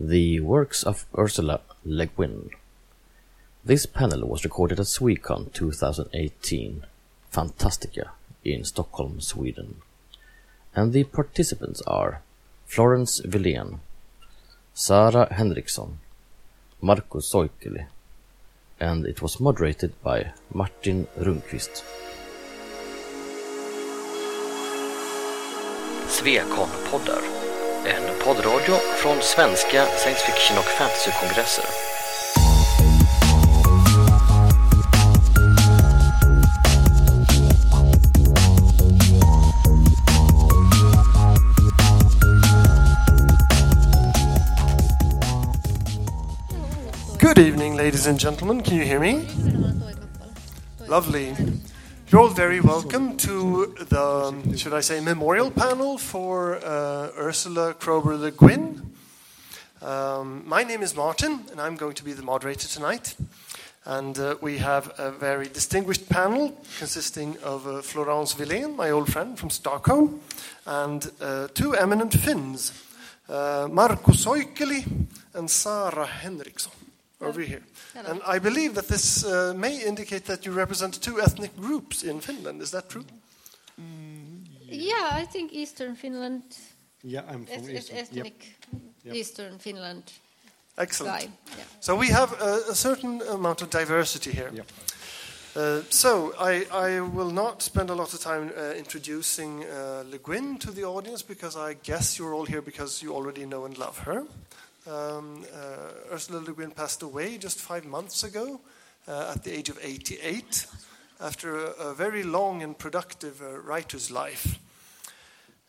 The Works of Ursula Le Guin. This panel was recorded at Swecon 2018, Fantastica, in Stockholm, Sweden. And the participants are Florence Vilén, Sara Henriksson, Marco Soikeli, and it was moderated by Martin Rundkvist. Svekon-poddar, en poddradio från svenska science fiction och fantasykongresser. Good evening, ladies and gentlemen. Can you hear me? Lovely. You're all very welcome to the, should I say, memorial panel for uh, Ursula Kroeber Le Guin. Um, my name is Martin, and I'm going to be the moderator tonight. And uh, we have a very distinguished panel consisting of uh, Florence Vilén, my old friend from Stockholm, and uh, two eminent Finns, uh, Marko and Sara Henriksson over here. Hello. And I believe that this uh, may indicate that you represent two ethnic groups in Finland. Is that true? Yeah, I think Eastern Finland, Yeah, I'm from eth- eth- Eastern. Ethnic Yep. Eastern Finland Excellent. Yeah. So we have a, a certain amount of diversity here. Yep. Uh, so I, I will not spend a lot of time uh, introducing uh, Le Guin to the audience because I guess you're all here because you already know and love her. Um, uh, Ursula Le Guin passed away just five months ago uh, at the age of 88 after a, a very long and productive uh, writer's life.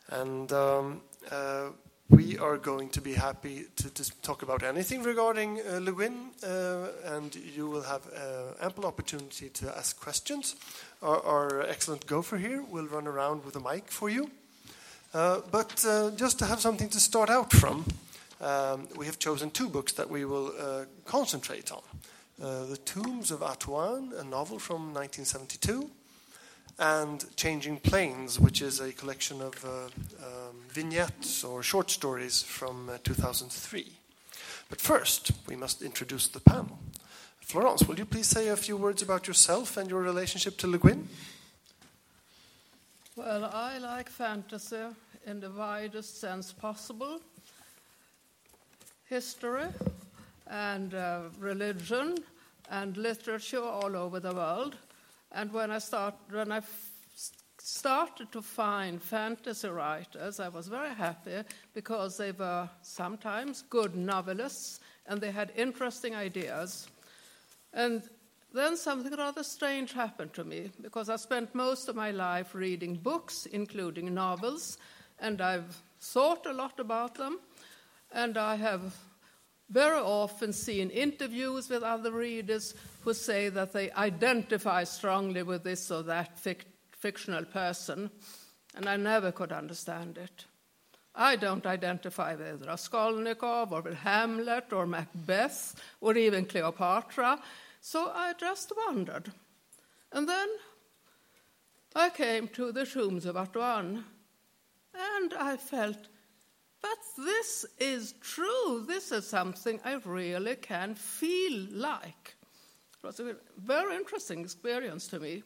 And um, uh, we are going to be happy to, to talk about anything regarding uh, Le Guin, uh, and you will have uh, ample opportunity to ask questions. Our, our excellent gopher here will run around with a mic for you. But just to have something to start out from, um, we have chosen two books that we will uh, concentrate on. Uh, the Tombs of Atuan, a novel from 1972, and Changing Planes, which is a collection of uh, um, vignettes or short stories from uh, 2003. But first, we must introduce the panel. Florence, will you please say a few words about yourself and your relationship to Le Guin? Well, I like fantasy in the widest sense possible history and uh, religion and literature all over the world. And when I, start, when I f- started to find fantasy writers, I was very happy because they were sometimes good novelists and they had interesting ideas. And then something rather strange happened to me because I spent most of my life reading books, including novels, and I've thought a lot about them, and I have very often seen interviews with other readers who say that they identify strongly with this or that fic- fictional person, and I never could understand it. I don't identify with Raskolnikov or with Hamlet or Macbeth or even Cleopatra, so I just wondered. And then I came to the tombs of Atuan, and I felt, but this is true. This is something I really can feel like. It was a very interesting experience to me.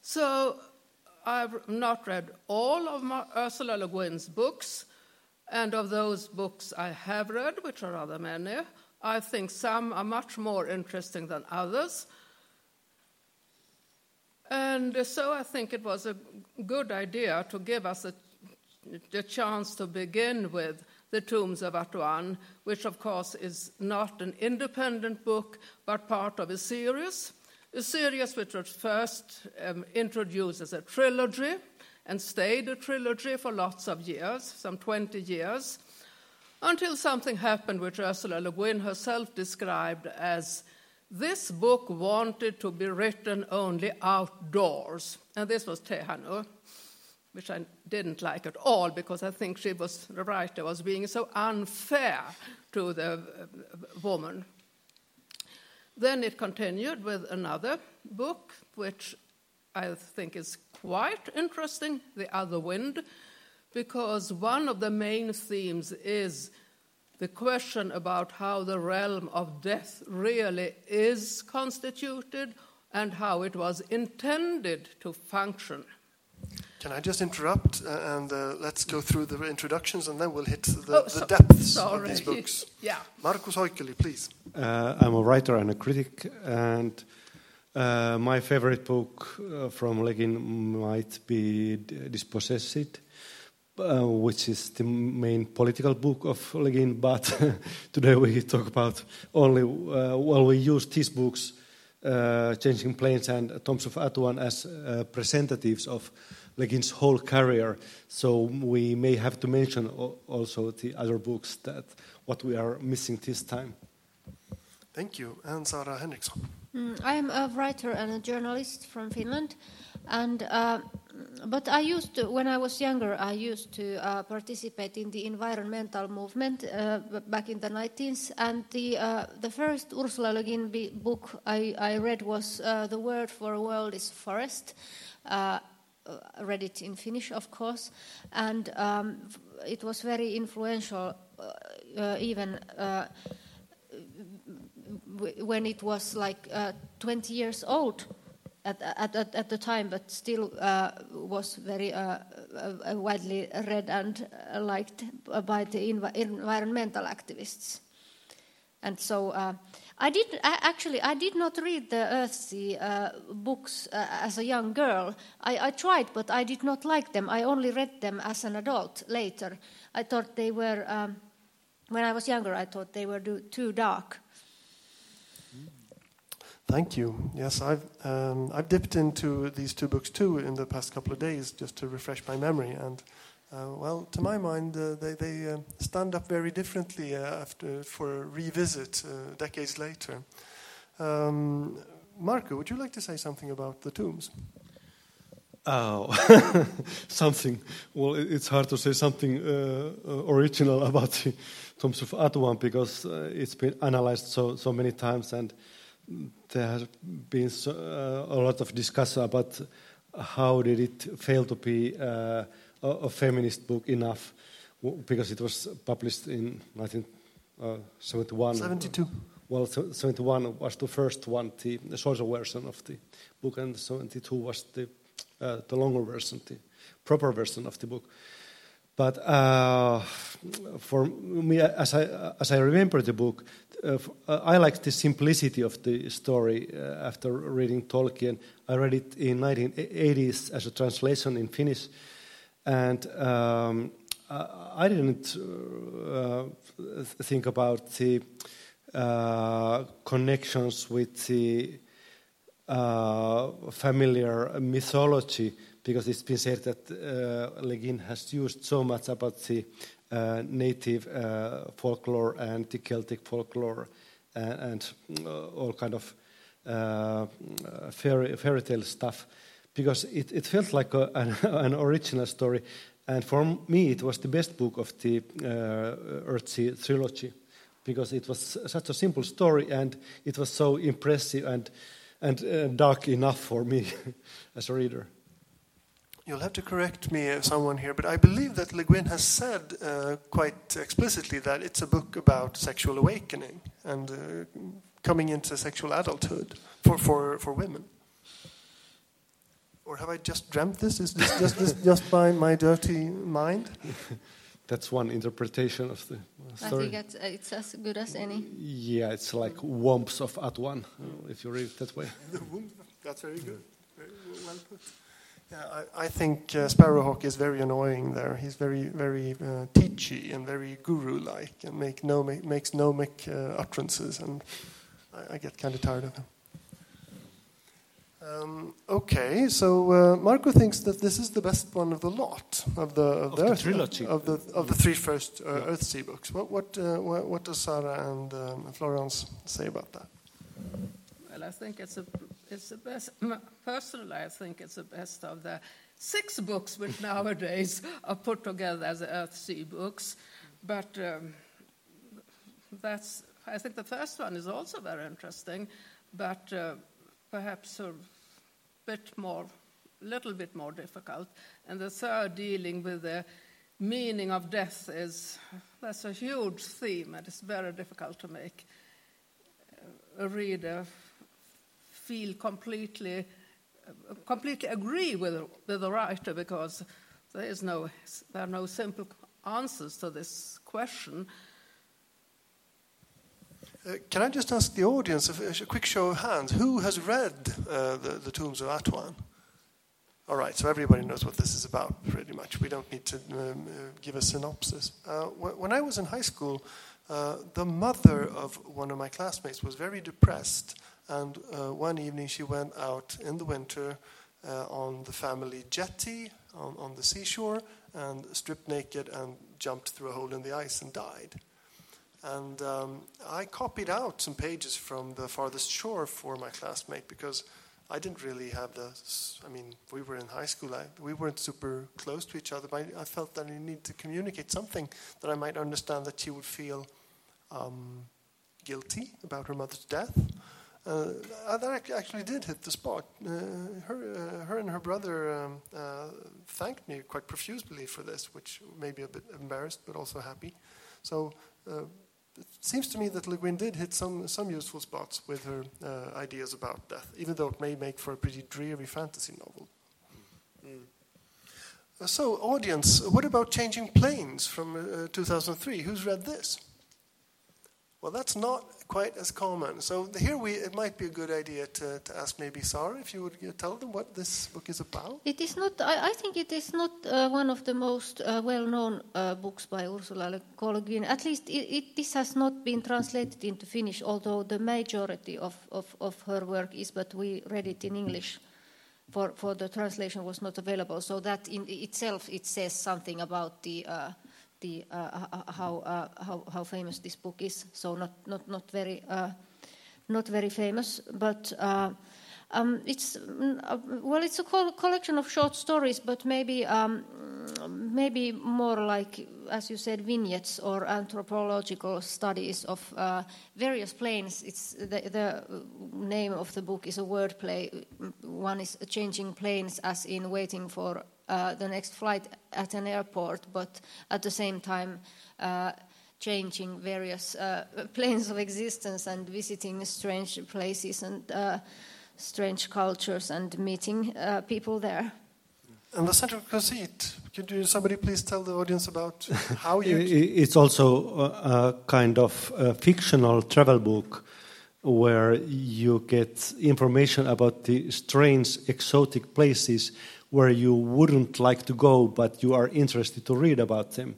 So I've not read all of Ursula Le Guin's books, and of those books I have read, which are rather many, I think some are much more interesting than others. And so I think it was a good idea to give us a, the chance to begin with The Tombs of Atuan, which of course is not an independent book, but part of a series. A series which was first um, introduced as a trilogy and stayed a trilogy for lots of years, some 20 years, until something happened which Ursula Le Guin herself described as this book wanted to be written only outdoors. And this was Tehanu, which I didn't like at all because I think she was, the writer was being so unfair to the uh, woman. Then it continued with another book, which I think is quite interesting The Other Wind, because one of the main themes is the question about how the realm of death really is constituted and how it was intended to function. Can I just interrupt uh, and uh, let's go through the introductions and then we'll hit the, Oh, the so- depths of these books. Yeah. Markus Hoikeli, please. Uh, I'm a writer and a critic, and uh, my favorite book uh, from Le Guin might be Dispossessed, uh, which is the main political book of Le Guin. But today we talk about only, uh, well, we use these books, uh, Changing Planes and Tombs of Atuan, as uh, representatives of Le Guin's whole career. So we may have to mention also the other books that what we are missing this time. Thank you. And Sara Henriksson. Mm, I am a writer and a journalist from Finland, and uh, but I used to when I was younger I used to uh, participate in the environmental movement uh, back in the 19th, and the uh, the first Ursula Le Guin book I, I read was uh, the word for a world is forest. Uh, read it in Finnish, of course, and um, it was very influential, uh, uh, even. When it was like uh, 20 years old at, at, at, the time, but still uh, was very uh, widely read and liked by the env- environmental activists. And so uh, I did I, actually I did not read the Earthsea uh, books uh, as a young girl. I, I tried, but I did not like them. I only read them as an adult later. I thought they were um, when I was younger. I thought they were do, too dark. Thank you. Yes, I've um, I've dipped into these two books too in the past couple of days just to refresh my memory, and uh, well, to my mind, uh, they they uh, stand up very differently uh, after for a revisit uh, decades later. Um, Marco, would you like to say something about the tombs? Oh, something. Well, it's hard to say something uh, original about the Tombs of Atuan because it's been analyzed so so many times, and there has been so, a lot of discussion about how did it fail to be a, a feminist book enough, w- because it was published in 1971. 72. Well, 71 was the first one, the, the shorter version of the book, and 72 was the, uh, the longer version, the proper version of the book. But uh, for me, as I, as I remember the book, uh, uh, I liked the simplicity of the story uh, after reading Tolkien. I read it in 1980s as a translation in Finnish, and um, I didn't uh, think about the uh, connections with the uh, familiar mythology because it's been said that uh, Le Guin has used so much about the uh, native uh, folklore and the Celtic folklore and, and uh, all kind of fairy, fairy tale stuff because it, it felt like a, an, an original story. And for me, it was the best book of the uh, Earthsea trilogy because it was such a simple story and it was so impressive and, and uh, dark enough for me as a reader. You'll have to correct me, uh, someone here, but I believe that Le Guin has said uh, quite explicitly that it's a book about sexual awakening and uh, coming into sexual adulthood for, for, for women. Or have I just dreamt this? Is this just, this just by my dirty mind? That's one interpretation of the uh, I story. think it's, it's as good as any. yeah, it's like Womps of Atuan, uh, if you read it that way. That's very good. Very well put. Yeah, I, I think uh, Sparrowhawk is very annoying there. He's very, very uh, teachy and very guru-like, and make no make, makes gnomic uh, utterances, and I, I get kind of tired of him. Um, okay, so uh, Marco thinks that this is the best one of the lot of the of, Of the Earth- trilogy. of the of the three first uh, Earthsea books. What what, uh, what what does Sarah and um, Florence say about that? Well, I think it's a, it's the best. Personally, I think it's the best of the six books which nowadays are put together as Earthsea books. But um, that's. I think the first one is also very interesting, but uh, perhaps a bit more, little bit more difficult. And the third dealing with the meaning of death is that's a huge theme, and it's very difficult to make a reader feel completely completely agree with, with the writer because there is no there are no simple answers to this question. Uh, can I just ask the audience a, a, quick show of hands? Who has read uh, the, the Tombs of Atuan? All right, so everybody knows what this is about, pretty much. We don't need to um, uh, give a synopsis. Uh, when I was in high school, uh, the mother of one of my classmates was very depressed, and one evening she went out in the winter on the family jetty on, on the seashore and stripped naked and jumped through a hole in the ice and died. And um, I copied out some pages from the farthest shore for my classmate because I didn't really have the. I mean, we were in high school. I, we weren't super close to each other, but I, I, felt that I needed to communicate something that I might understand that she would feel um, guilty about her mother's death. Uh, that actually did hit the spot. Uh, her, uh, her and her brother um, uh, thanked me quite profusely for this, which made me a bit embarrassed but also happy. So uh, it seems to me that Le Guin did hit some, some useful spots with her uh, ideas about death, even though it may make for a pretty dreary fantasy novel. Mm. So, audience, what about Changing Planes from 2003? Who's read this? Well, that's not quite as common. So here we, it might be a good idea to, to ask maybe Sarah if you would tell them what this book is about. It is not. I, I think it is not uh, one of the most uh, well-known uh, books by Ursula Le Guin. At least it, it, this has not been translated into Finnish, although the majority of, of, of her work is. But we read it in English. For, for the translation was not available, so that in itself it says something about the uh, the uh, how, uh, how how famous this book is. So not not not very uh, not very famous, but. Um, it's mm, well, it's a collection of short stories, but maybe um, maybe more like, as you said, vignettes or anthropological studies of uh, various planes. It's the, the, name of the book is a wordplay. One is changing planes, as in waiting for uh, the next flight at an airport, but at the same time uh, changing various uh, planes of existence and visiting strange places and uh, strange cultures and meeting uh, people there. And the central conceit, could you, somebody please tell the audience about how you. it's also a kind of fictional travel book where you get information about the strange, exotic places where you wouldn't like to go, but you are interested to read about them.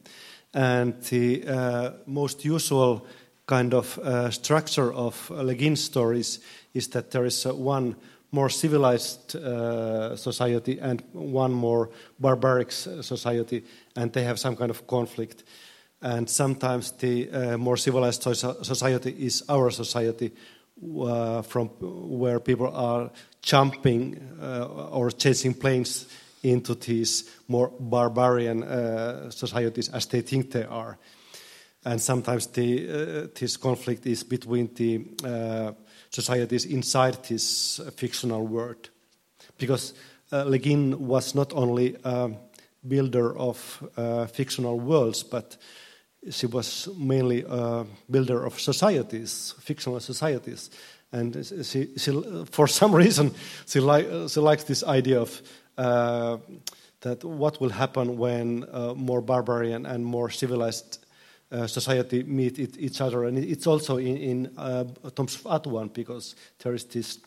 And the uh, most usual kind of uh, structure of Le Guin stories is that there is uh, one more civilized uh, society and one more barbaric society, and they have some kind of conflict. And sometimes the uh, more civilized society is our society, uh, from where people are jumping uh, or chasing planes into these more barbarian uh, societies as they think they are. And sometimes the, uh, this conflict is between the societies inside this fictional world. Because uh, Le Guin was not only a builder of uh, fictional worlds, but she was mainly a builder of societies, fictional societies and she, she, for some reason, she, li- she likes this idea of uh, that what will happen when uh, more barbarian and more civilized uh, society meet it, each other. And it's also in, in uh, of Atuan because there is this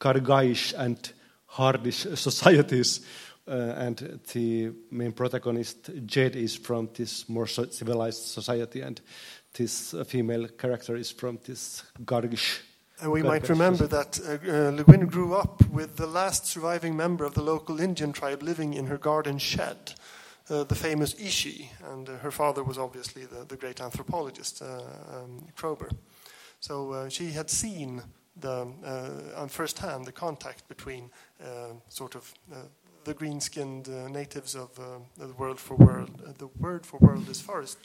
Kargaish and Hardish societies. Uh, and the main protagonist, Ged, is from this more civilized society, and this female character is from this Gargish and we might remember that uh, uh, Le Guin grew up with the last surviving member of the local Indian tribe living in her garden shed, uh, the famous Ishi, and uh, her father was obviously the, the great anthropologist, uh, um, Kroeber. So uh, she had seen the, on first hand the contact between sort of the green-skinned natives of the world for world, the word for world is forest,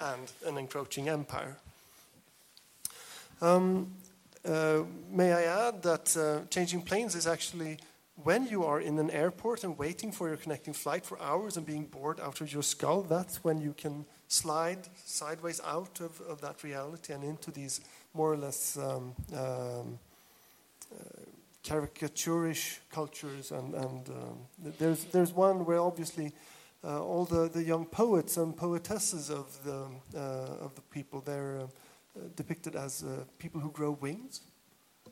and an encroaching empire. Um, uh, may I add that uh, Changing Planes is actually when you are in an airport and waiting for your connecting flight for hours and being bored out of your skull, that's when you can slide sideways out of, of that reality and into these more or less um, um, uh, caricaturish cultures. And, and um, there's, there's one where obviously uh, all the, the young poets and poetesses of the, uh, of the people, they're depicted as uh, people who grow wings.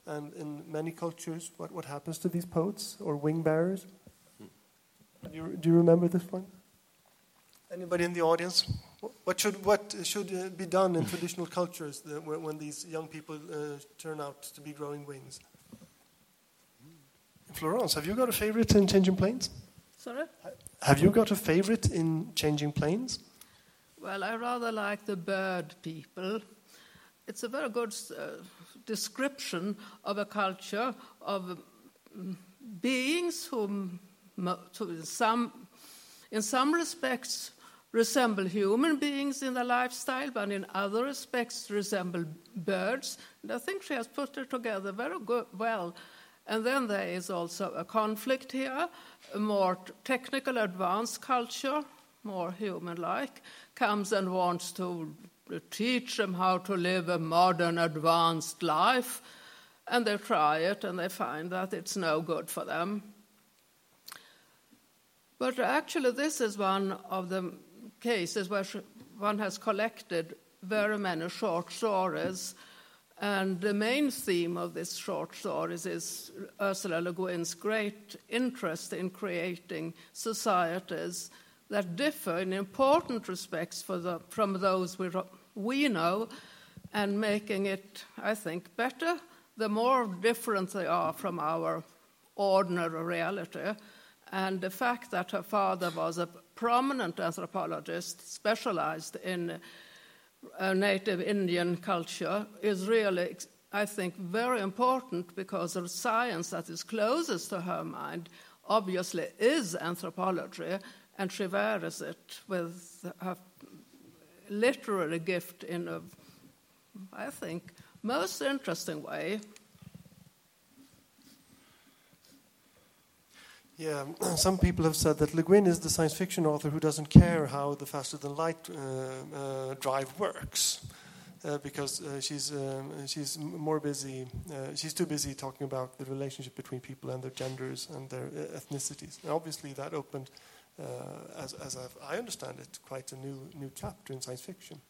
And in many cultures, what, what happens to these poets or wing bearers? Do you, do you remember this one? Anybody in the audience? What should, what should uh, be done in traditional cultures when, when, these young people uh, turn out to be growing wings? Florence, have you got a favorite in Changing Planes? Sorry? Have you got a favorite in Changing Planes? Well, I rather like the bird people. It's a very good uh, description of a culture of um, beings who, in some, in some respects, resemble human beings in their lifestyle, but in other respects resemble birds. And I think she has put it together very good, well. And then there is also a conflict here, a more technical, advanced culture, more human like, comes and wants to teach them how to live a modern, advanced life. And they try it and they find that it's no good for them. But actually, this is one of the cases where one has collected very many short stories. And the main theme of these short stories is Ursula Le Guin's great interest in creating societies that differ in important respects the, from those we, we know and making it, I think, better the more different they are from our ordinary reality. And the fact that her father was a prominent anthropologist specialized in uh, native Indian culture is really, I think, very important because the science that is closest to her mind obviously is anthropology, and she varies it with her literary gift in a, I think, most interesting way. Yeah, some people have said that Le Guin is the science fiction author who doesn't care how the faster than light uh, uh, drive works. Uh, because uh, she's um, she's more busy. Uh, she's too busy talking about the relationship between people and their genders and their uh, ethnicities. And obviously, that opened, as as I've, i understand it, quite a new new chapter in science fiction.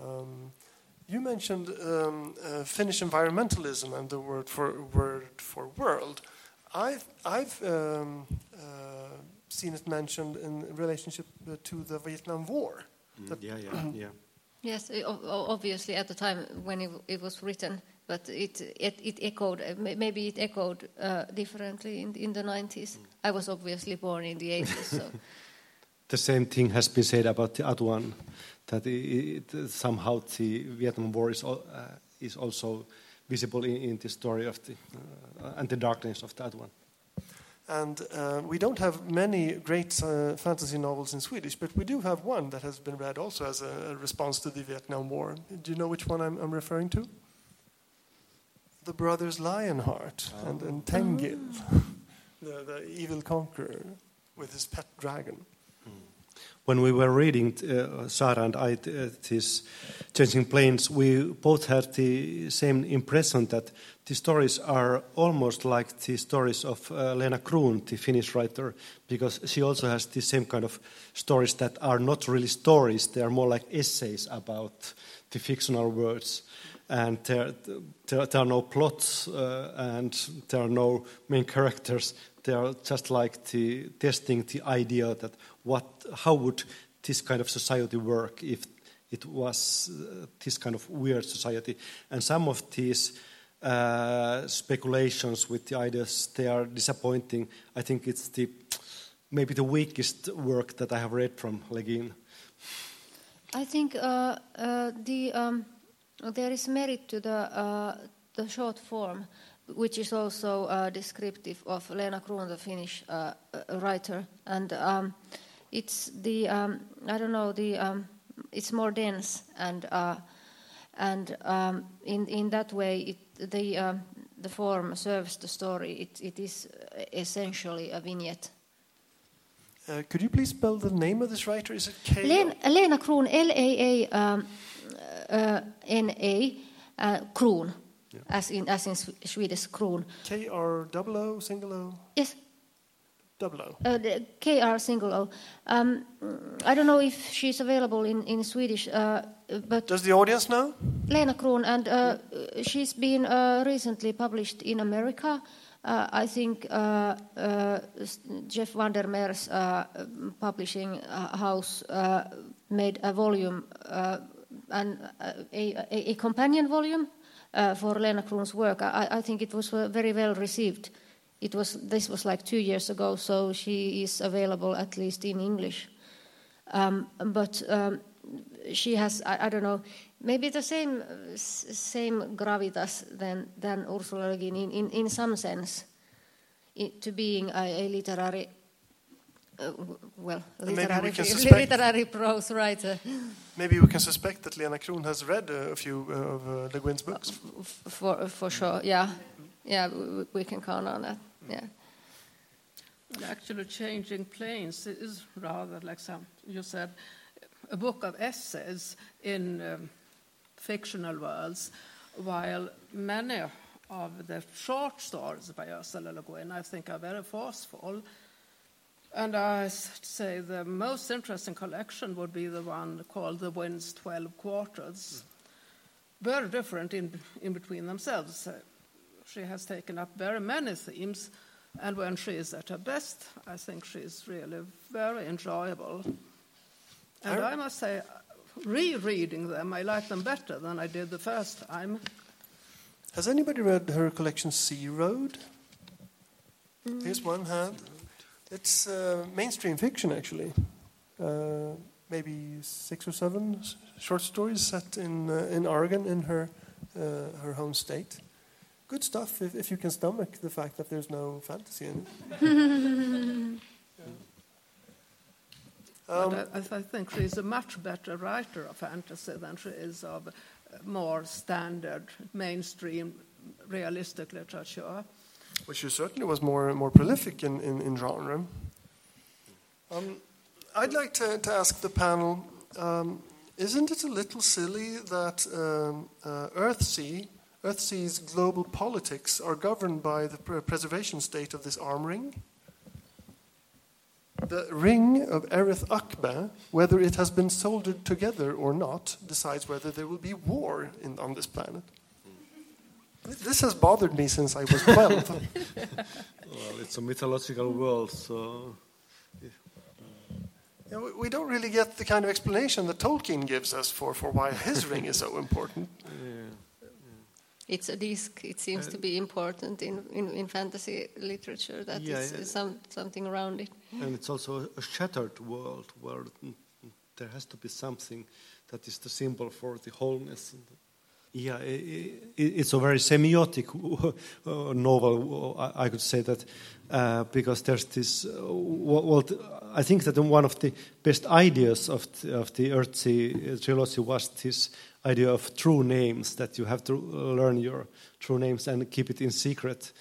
Um, you mentioned um, Finnish environmentalism and the word for word for world. I've, I've um, uh, seen it mentioned in relationship to the Vietnam War. Mm, yeah, yeah, yeah. Yes, obviously at the time when it, it was written, but it, it, it, echoed, maybe it echoed uh, differently in, in the 90s. Mm. I was obviously born in the 80s, so. the same thing has been said about the other one, that it, somehow the Vietnam War is, uh, is also visible in, in the story of the uh, and the darkness of that one. And uh, we don't have many great uh, fantasy novels in Swedish, but we do have one that has been read also as a, a response to the Vietnam War. Do you know which one I'm, I'm referring to? The Brothers Lionheart oh. and, and Tengil, oh. the, the evil conqueror with his pet dragon when we were reading uh, Sarah and I uh, this Changing Planes, we both had the same impression that the stories are almost like the stories of uh, Leena Krohn, the Finnish writer, because she also has the same kind of stories that are not really stories; they are more like essays about the fictional words. And there, there, there are no plots uh, and there are no main characters. They are just like the, testing the idea that what, how would this kind of society work if it was uh, this kind of weird society. And some of these uh, speculations with the ideas, they are disappointing. I think it's the maybe the weakest work that I have read from Le Guin. I think uh, uh, the, um, there is merit to the, uh, the short form, which is also uh, descriptive of Leena Krohn, the Finnish writer. And um, it's the um, I don't know the um, it's more dense and uh, and um, in in that way it, the um, the form serves the story, it, it is essentially a vignette. Uh, could you please spell the name of this writer? Is it K? Lena, Leena Krohn, L-A-A-N-A, um, uh, N-A, uh, Kron, as in, as in Swedish Kron. K R double O single O Yes, double O. uh, the KR single O. Um, I don't know if she's available in, in Swedish, uh, but Does the audience know? Leena Krohn, and uh, she's been uh, recently published in America. Uh, I think uh, uh, Jeff VanderMeer's uh, publishing uh, house uh, made a volume, uh, a, a, companion volume uh, for Leena Krohn's work. I, I think it was uh, very well received. It was this was like two years ago, so she is available at least in English. Um, but um, she has I, I don't know maybe the same same gravitas than than Ursula Le Guin in, in, in some sense i to being a, a literary uh, w- well maybe we can suspect- literary prose writer Maybe we can suspect that Leena Krohn has read uh, a few uh, of uh, Le Guin's books. f- for for sure yeah yeah we, we can count on that yeah And Actually, Changing Planes is rather like some, you said, a book of essays in um, fictional worlds, while many of the short stories by Ursula Le Guin, I think, are very forceful. And I s- say the most interesting collection would be the one called The Wind's Twelve Quarters. Very different in, in between themselves. Uh, She has taken up very many themes, and when she is at her best, I think she is really very enjoyable. And I- I must say, rereading them, I like them better than I did the first time. Has anybody read her collection Sea Road? Here's one hand. It's uh, mainstream fiction, actually. Uh, maybe six or seven short stories set in uh, in Oregon, in her uh, her home state. Good stuff if, if you can stomach the fact that there's no fantasy in it. Um, I, I think she's a much better writer of fantasy than she is of uh, more standard, mainstream, realistic literature. She certainly was more more prolific in, in, in genre. Um, I'd like to, to ask the panel um, isn't it a little silly that um, uh, Earthsea, Earthsea's global politics are governed by the pr- preservation state of this arm ring? The ring of Erreth-Akbe, whether it has been soldered together or not, decides whether there will be war in, on this planet. This has bothered me since I was 12. Well, it's a mythological world, so Yeah, we- we don't really get the kind of explanation that Tolkien gives us for, for why his ring is so important. It's a disc. It seems to be uh, important in, in, in fantasy literature that Yeah, is yeah. some, something around it. and it's also a shattered world where there has to be something that is the symbol for the wholeness. Yeah, i i it's a very semiotic novel. I could say that uh, because there's this. Uh, well, I think that one of the best ideas of the, of the Earthsea trilogy was this idea of true names that you have to learn your true names and keep it in secret.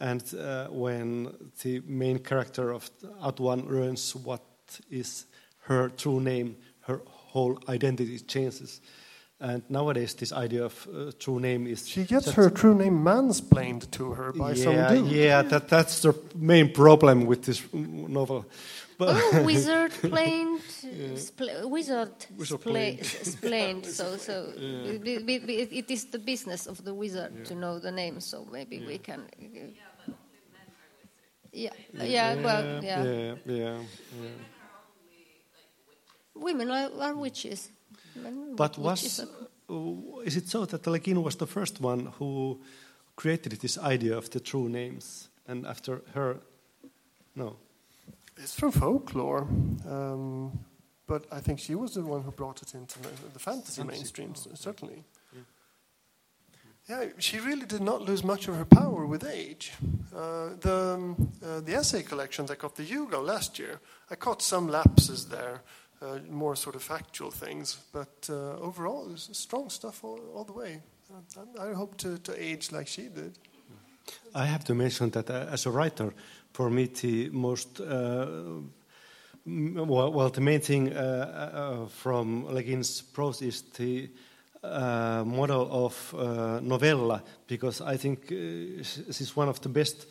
And uh, when the main character of Atuan learns what is her true name, her whole identity changes. And nowadays, this idea of uh, true name is She gets just- her true name mansplained to her by some yeah, dude. yeah. That that's the main problem with this novel. But Oh, wizard planed, spl- wizard Wizard spla- splained. So, so it, it- it- it is the business of the wizard to know the name. So maybe we can. Yeah, yeah, well, yeah. yeah, yeah, yeah. Women are, are witches. Men- But witches was are- uh, is it so that Le was the first one who created this idea of the true names, and after her, no? It's from folklore. Um, but I think she was the one who brought it into the, the fantasy mainstream, c- certainly. Yeah, she really did not lose much of her power with age. Uh, the, um, uh, the essay collection that got the Hugo last year, I caught some lapses there, uh, more sort of factual things, but uh, overall, it was strong stuff all, all the way. I, I hope to, to age like she did. I have to mention that uh, as a writer, for me, the most uh, well, well, the main thing uh, uh, from Le Guin's prose is the model of novella, because I think this one of the best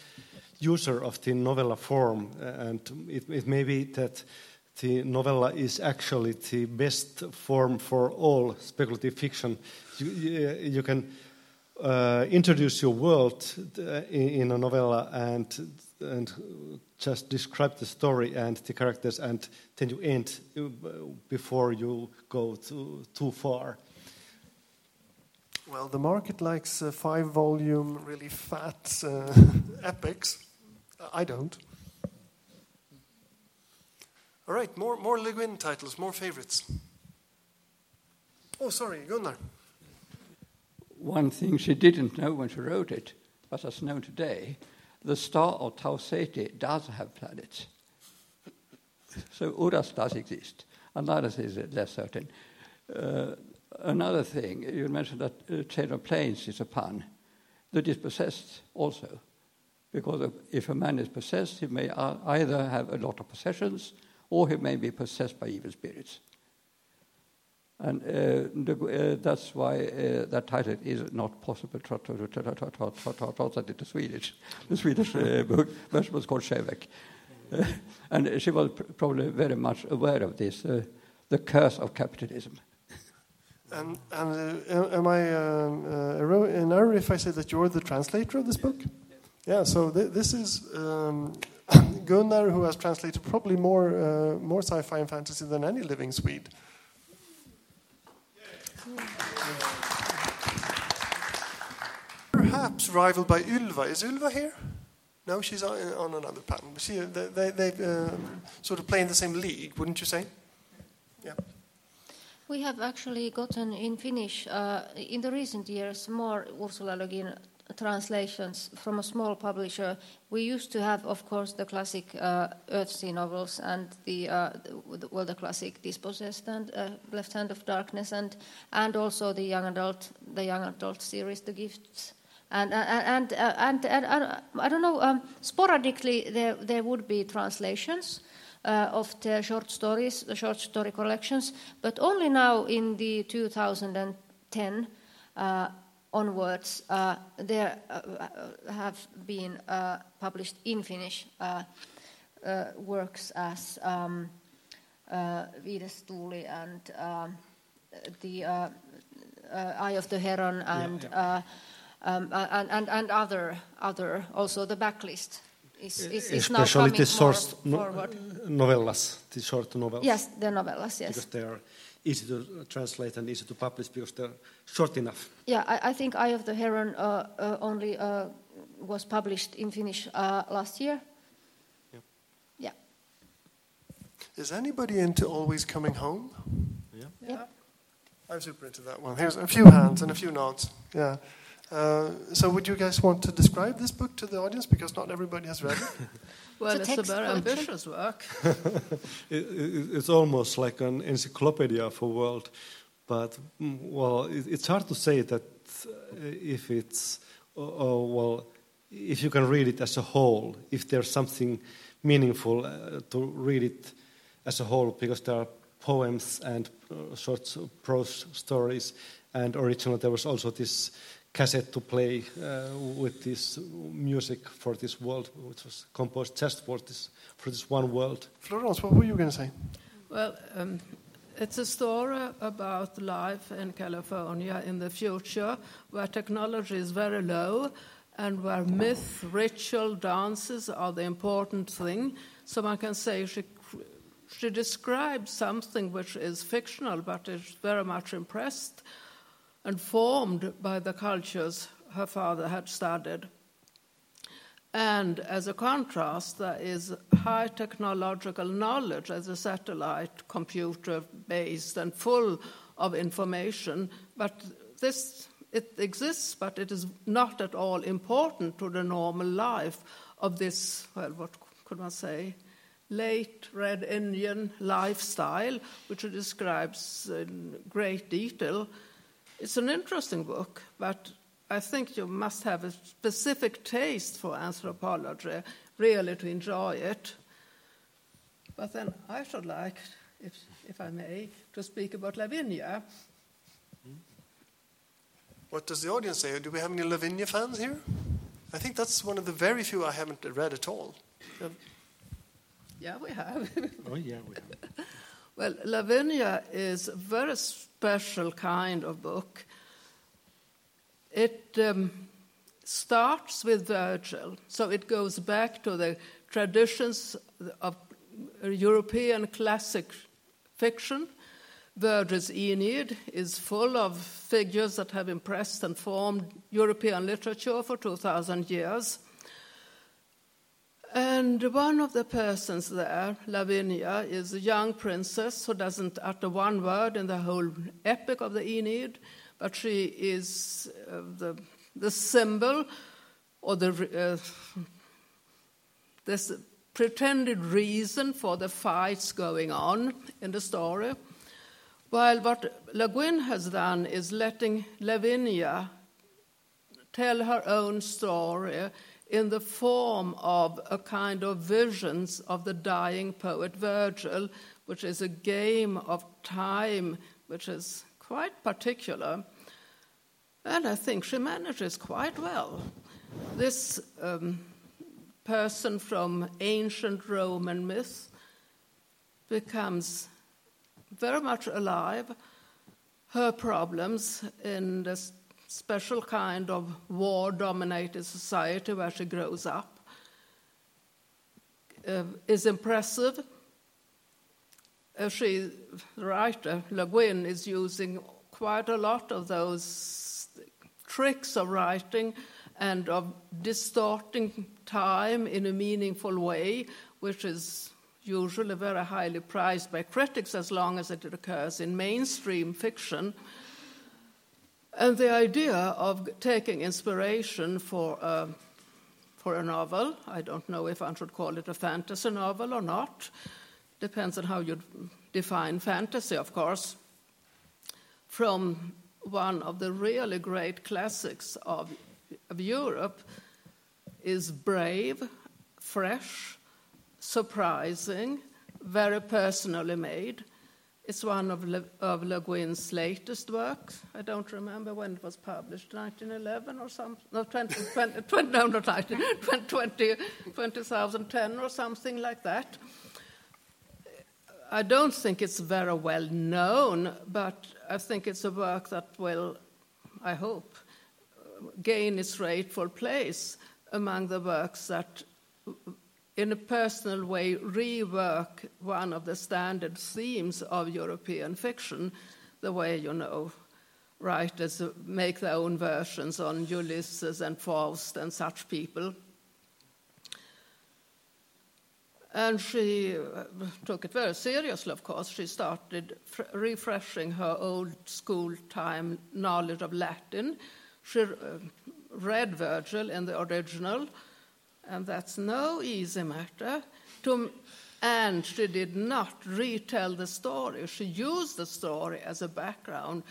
user of the novella form, and it, it may be that the novella is actually the best form for all speculative fiction. You, you, can uh, introduce your world uh, in, in a novella and and just describe the story and the characters, and then you end uh, before you go too, too far. Well, the market likes uh, five volume, really fat uh, epics. I don't. All right, more, more Le Guin titles, more favorites. Oh, sorry, Gunnar. One thing she didn't know when she wrote it, but has known today, the star of Tau Ceti does have planets. so Urras does exist. Another thing is less certain. Uh, another thing, you mentioned that uh, Chain of Planes is a pun. The dispossessed also. Because if a man is possessed, he may uh, either have a lot of possessions or he may be possessed by evil spirits. And uh, the, uh, that's why uh, that title is not possible to translate into Swedish. The Swedish uh, book version was called Shevek. Uh, and she was pr- probably very much aware of this, uh, the curse of capitalism. And, and uh, am I um, uh, in error if I say that you're the translator of this book? Yeah, so th- this is um, Gunnar who has translated probably more, uh, more sci fi and fantasy than any living Swede. Perhaps rivaled by Ylva. Is Ylva here? No, she's on, on another pattern. She, they, they, they uh, sort of play in the same league, wouldn't you say? Yeah. We have actually gotten in Finnish uh, in the recent years more Ursula Le Guin translations from a small publisher. We used to have, of course, the classic uh, Earthsea novels and the, uh, the well, the classic Dispossessed and uh, Left Hand of Darkness, and and also the young adult the young adult series, The Gifts. And and and, uh, and, and, and I don't know. Um, sporadically, there there would be translations, uh, of the short stories, the short story collections, but only now in the 2010 uh, onwards, uh, there uh, have been uh, published in Finnish uh, works as um, Viides tuuli and um, the Eye of the Heron and, Yeah, um, and, and, and other, other, also the backlist is, is, is Especially the short no- forward. novellas, the short novels. Yes, the novellas, yes. Because they are easy to translate and easy to publish because they're short enough. Yeah, I, I think Eye of the Heron uh, uh, only uh, was published in Finnish uh, last year. Yeah. Yeah. Is anybody into Always Coming Home? Yeah. Yeah. I'm super into that one. Here's a few hands and a few nods. Yeah. Uh, so, would you guys want to describe this book to the audience because not everybody has read it? Well, It's it's, a a very ambitious work. It, it, it's almost like an encyclopedia of a world, but mm, well, it, it's hard to say that uh, if it's uh, uh, well, if you can read it as a whole, if there's something meaningful uh, to read it as a whole, because there are poems and uh, short prose stories, and originally there was also this cassette to play uh, with this music for this world, which was composed just for this for this one world. Florence, what were you going to say? Well, um, it's a story about life in California in the future where technology is very low and where myth, ritual, dances are the important thing. So one can say she, she describes something which is fictional but is very much impressed and formed by the cultures her father had studied. And as a contrast, there is high technological knowledge as a satellite computer based and full of information, but this it exists, but it is not at all important to the normal life of this, well, what could one say, late Red Indian lifestyle, which it describes in great detail. It's an interesting book, but I think you must have a specific taste for anthropology, really, to enjoy it. But then I should like, if, if I may, to speak about Lavinia. Hmm? What does the audience say? Do we have any Lavinia fans here? I think that's one of the very few I haven't read at all. Yeah, we have. Oh, yeah, we have. Well, Lavinia is very special kind of book. It um, starts with Virgil, so it goes back to the traditions of European classic fiction. Virgil's Aeneid is full of figures that have impressed and formed European literature for 2,000 years. And one of the persons there, Lavinia, is a young princess who doesn't utter one word in the whole epic of the Aeneid, but she is uh, the, the symbol or the, uh, this pretended reason for the fights going on in the story. While what Le Guin has done is letting Lavinia tell her own story in the form of a kind of visions of the dying poet Virgil, which is a game of time which is quite particular. And I think she manages quite well. This um, person from ancient Roman myth becomes very much alive. Her problems in this special kind of war dominated society where she grows up uh, is impressive. Uh, she, the writer, Le Guin, is using quite a lot of those tricks of writing and of distorting time in a meaningful way, which is usually very highly prized by critics as long as it occurs in mainstream fiction. And the idea of taking inspiration for a, for a novel, I don't know if I should call it a fantasy novel or not, depends on how you define fantasy, of course, from one of the really great classics of, of Europe is brave, fresh, surprising, very personally made. It's one of Le, of Le Guin's latest works. I don't remember when it was published, 1911 or something. No, 20, 20, 20 no, not 19, 20, 2010 or something like that. I don't think it's very well known, but I think it's a work that will, I hope, gain its rightful place among the works that in a personal way, rework one of the standard themes of European fiction, the way, you know, writers make their own versions on Ulysses and Faust and such people. And she uh, took it very seriously, of course. She started refreshing her old school time knowledge of Latin. She uh, read Virgil in the original and that's no easy matter. To, and she did not retell the story. She used the story as a background,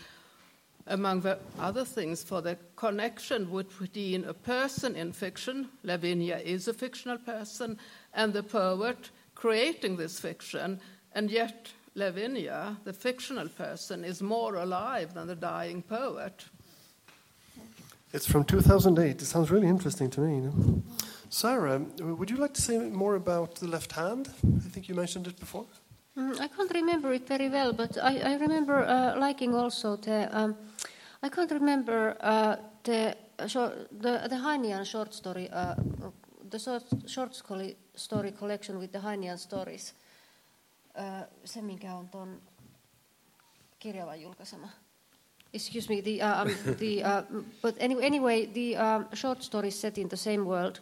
among the other things, for the connection between a person in fiction, Lavinia is a fictional person, and the poet creating this fiction, and yet Lavinia, the fictional person, is more alive than the dying poet. It's from 2008. It sounds really interesting to me. You know? Sarah, would you like to say more about the left hand? I think you mentioned it before. Mm, I can't remember it very well, but I, I remember uh, liking also the. Um, I can't remember uh, the, the the Heinian short story, uh, the short, story collection with the Heinian stories. Uh, se, mikä on ton kirjavan julkaisema. Excuse me, the, uh, um, the, uh, but anyway, anyway the um, short stories set in the same world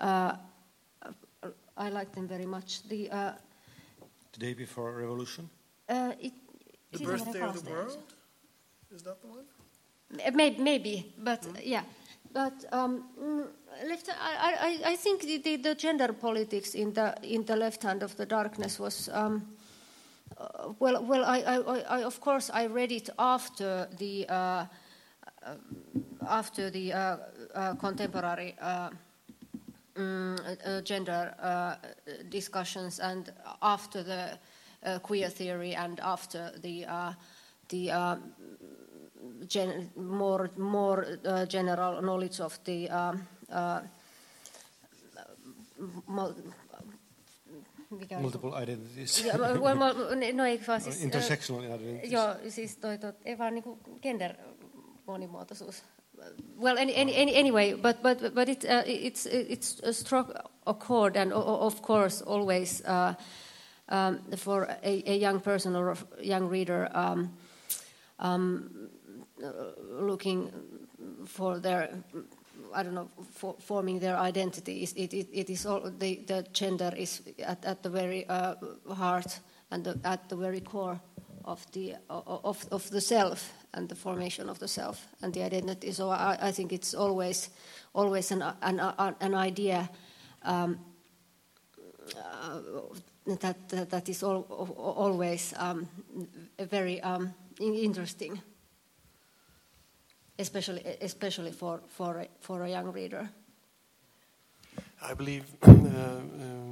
I like them very much. The, uh, the day before revolution. Uh, it, the birthday of the world. Is that the one? Maybe, maybe but mm. yeah. But um, mm, left, I, I, I think the, the, the, gender politics in the in the left hand of the darkness was um, uh, well. Well, I, I, I, of course I read it after the uh, after the uh, uh, contemporary uh, gender uh, discussions and after the uh, queer theory and after the the gen- more more general knowledge of the um, uh, mul- mikä oli- Multiple identities. Well, well, no ei vaan siis... Intersectional identities. Joo, siis toi, toi, ei vaan niinku gender monimuotoisuus. Well, any, any, any, anyway, but but but it uh, it's it's a struck a chord, and of course, always uh, um, for a, a young person or a young reader um, um, uh, looking for their I don't know, for, forming their identity. It, it, it is all, the, the gender is at, at the very uh, heart and the, at the very core of the of, of the self and the formation of the self and the identity. So I, I think it's always always an an, an idea um, uh, that, that that is al- always um, very um, interesting especially especially for for a, for a young reader. I believe uh,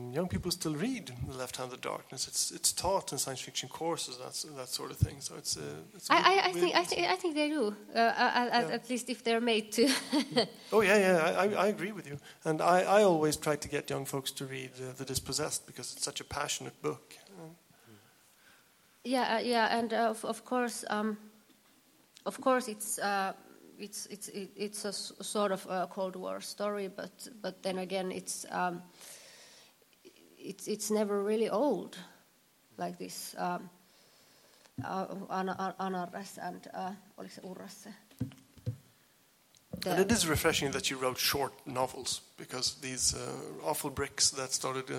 um, young people still read The Left Hand of Darkness. It's it's taught in science fiction courses, that's that sort of thing. So it's. Uh, it's I, I, I think I think I think they do. Uh, at, Yeah. at least if they're made to. Oh yeah, yeah, I, I- agree with you. And I, I always try to get young folks to read uh, The Dispossessed because it's such a passionate book. yeah, uh, yeah, and uh, of, of course, um, of course, it's. Uh, it's it's it's a s- sort of a Cold War story, but but then again, it's um, it's it's never really old, like this um, uh, and uh, oliko se Urras And it is refreshing that you wrote short novels because these uh, awful bricks that started uh,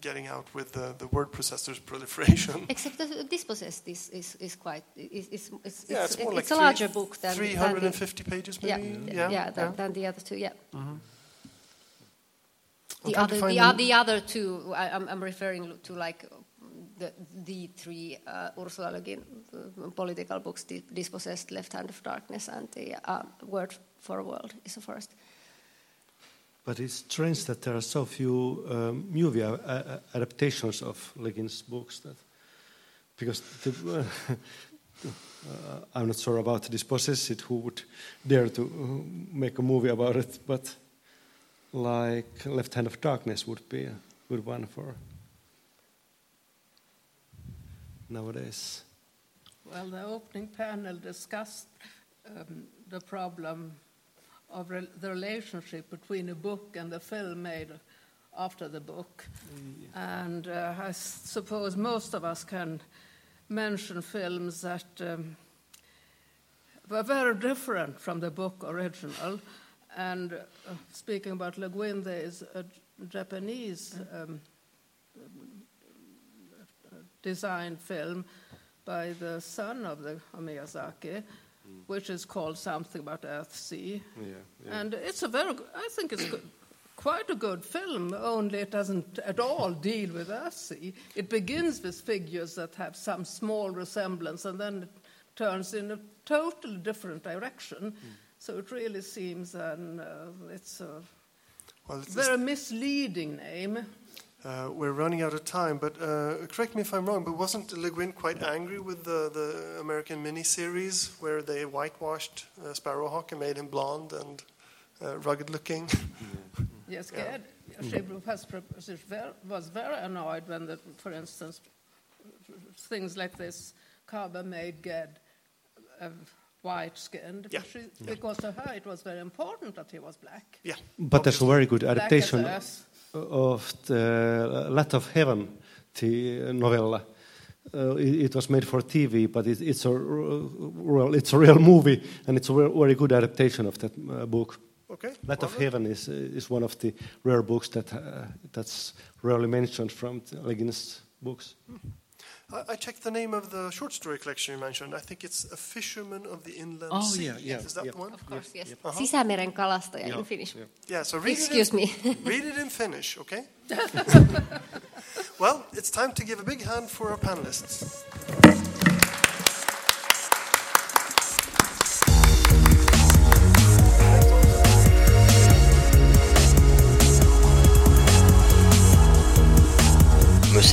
getting out with the, the word processor's proliferation. Except that dispossessed is, is, is quite is, is, is, Yeah, it's more like a larger book than than the- 350 pages, yeah, maybe? yeah, Yeah, than, yeah. than the other two. Yeah. I'm The other, the, the- the other two, I, I'm, I'm referring to like the the three uh, Ursula Le Guin political books: the Dispossessed, Left Hand of Darkness, and the uh, Word for a World is Forest. But it's strange that there are so few um, movie uh, uh, adaptations of Le Guin's books. That because the, uh, I'm not sure about Dispossessed who would dare to make a movie about it, but like Left Hand of Darkness would be a good one for nowadays. Well, the opening panel discussed um, the problem of re- the relationship between a book and the film made after the book. And uh, I s- suppose most of us can mention films that um, were very different from the book original. And uh, speaking about Le Guin, there is a Japanese um, designed film by the son of the of Miyazaki, which is called something about Earthsea. And it's a very, I think it's good, quite a good film, only it doesn't at all deal with Earthsea. It begins with figures that have some small resemblance and then it turns in a totally different direction. So it really seems an, uh, it's a Well, it's, very misleading name. uh, we're running out of time, but uh, correct me if I'm wrong, but wasn't Le Guin quite angry with the, the American miniseries where they whitewashed uh, Sparrowhawk and made him blonde and uh, rugged looking? Yes, Yeah. Gerd, she was, was very- annoyed when, the, for instance, things like this Carver made Ged uh, white skinned. Yeah. Because to her it was very important that he was black. yeah. But there's a very good adaptation of the Lathe of Heaven, the novella. Uh, it, it was made for TV, but it, it's a r- real, it's a real movie, and it's a re- very good adaptation of that uh, book. Okay. Lathe of Heaven is is one of the rare books that uh, that's rarely mentioned from Le Guin's books. I, I checked the name of the short story collection you mentioned. I think it's A Fisherman of the Inland Oh, Sea. yeah, yeah, Is that yeah. the one? Of course, yes. Uh-huh. Sisämeren kalastaja Yeah, in Finnish. yeah. Yeah, so read Excuse it in, me. read it in Finnish, okay? well, it's time to give a big hand for our panelists.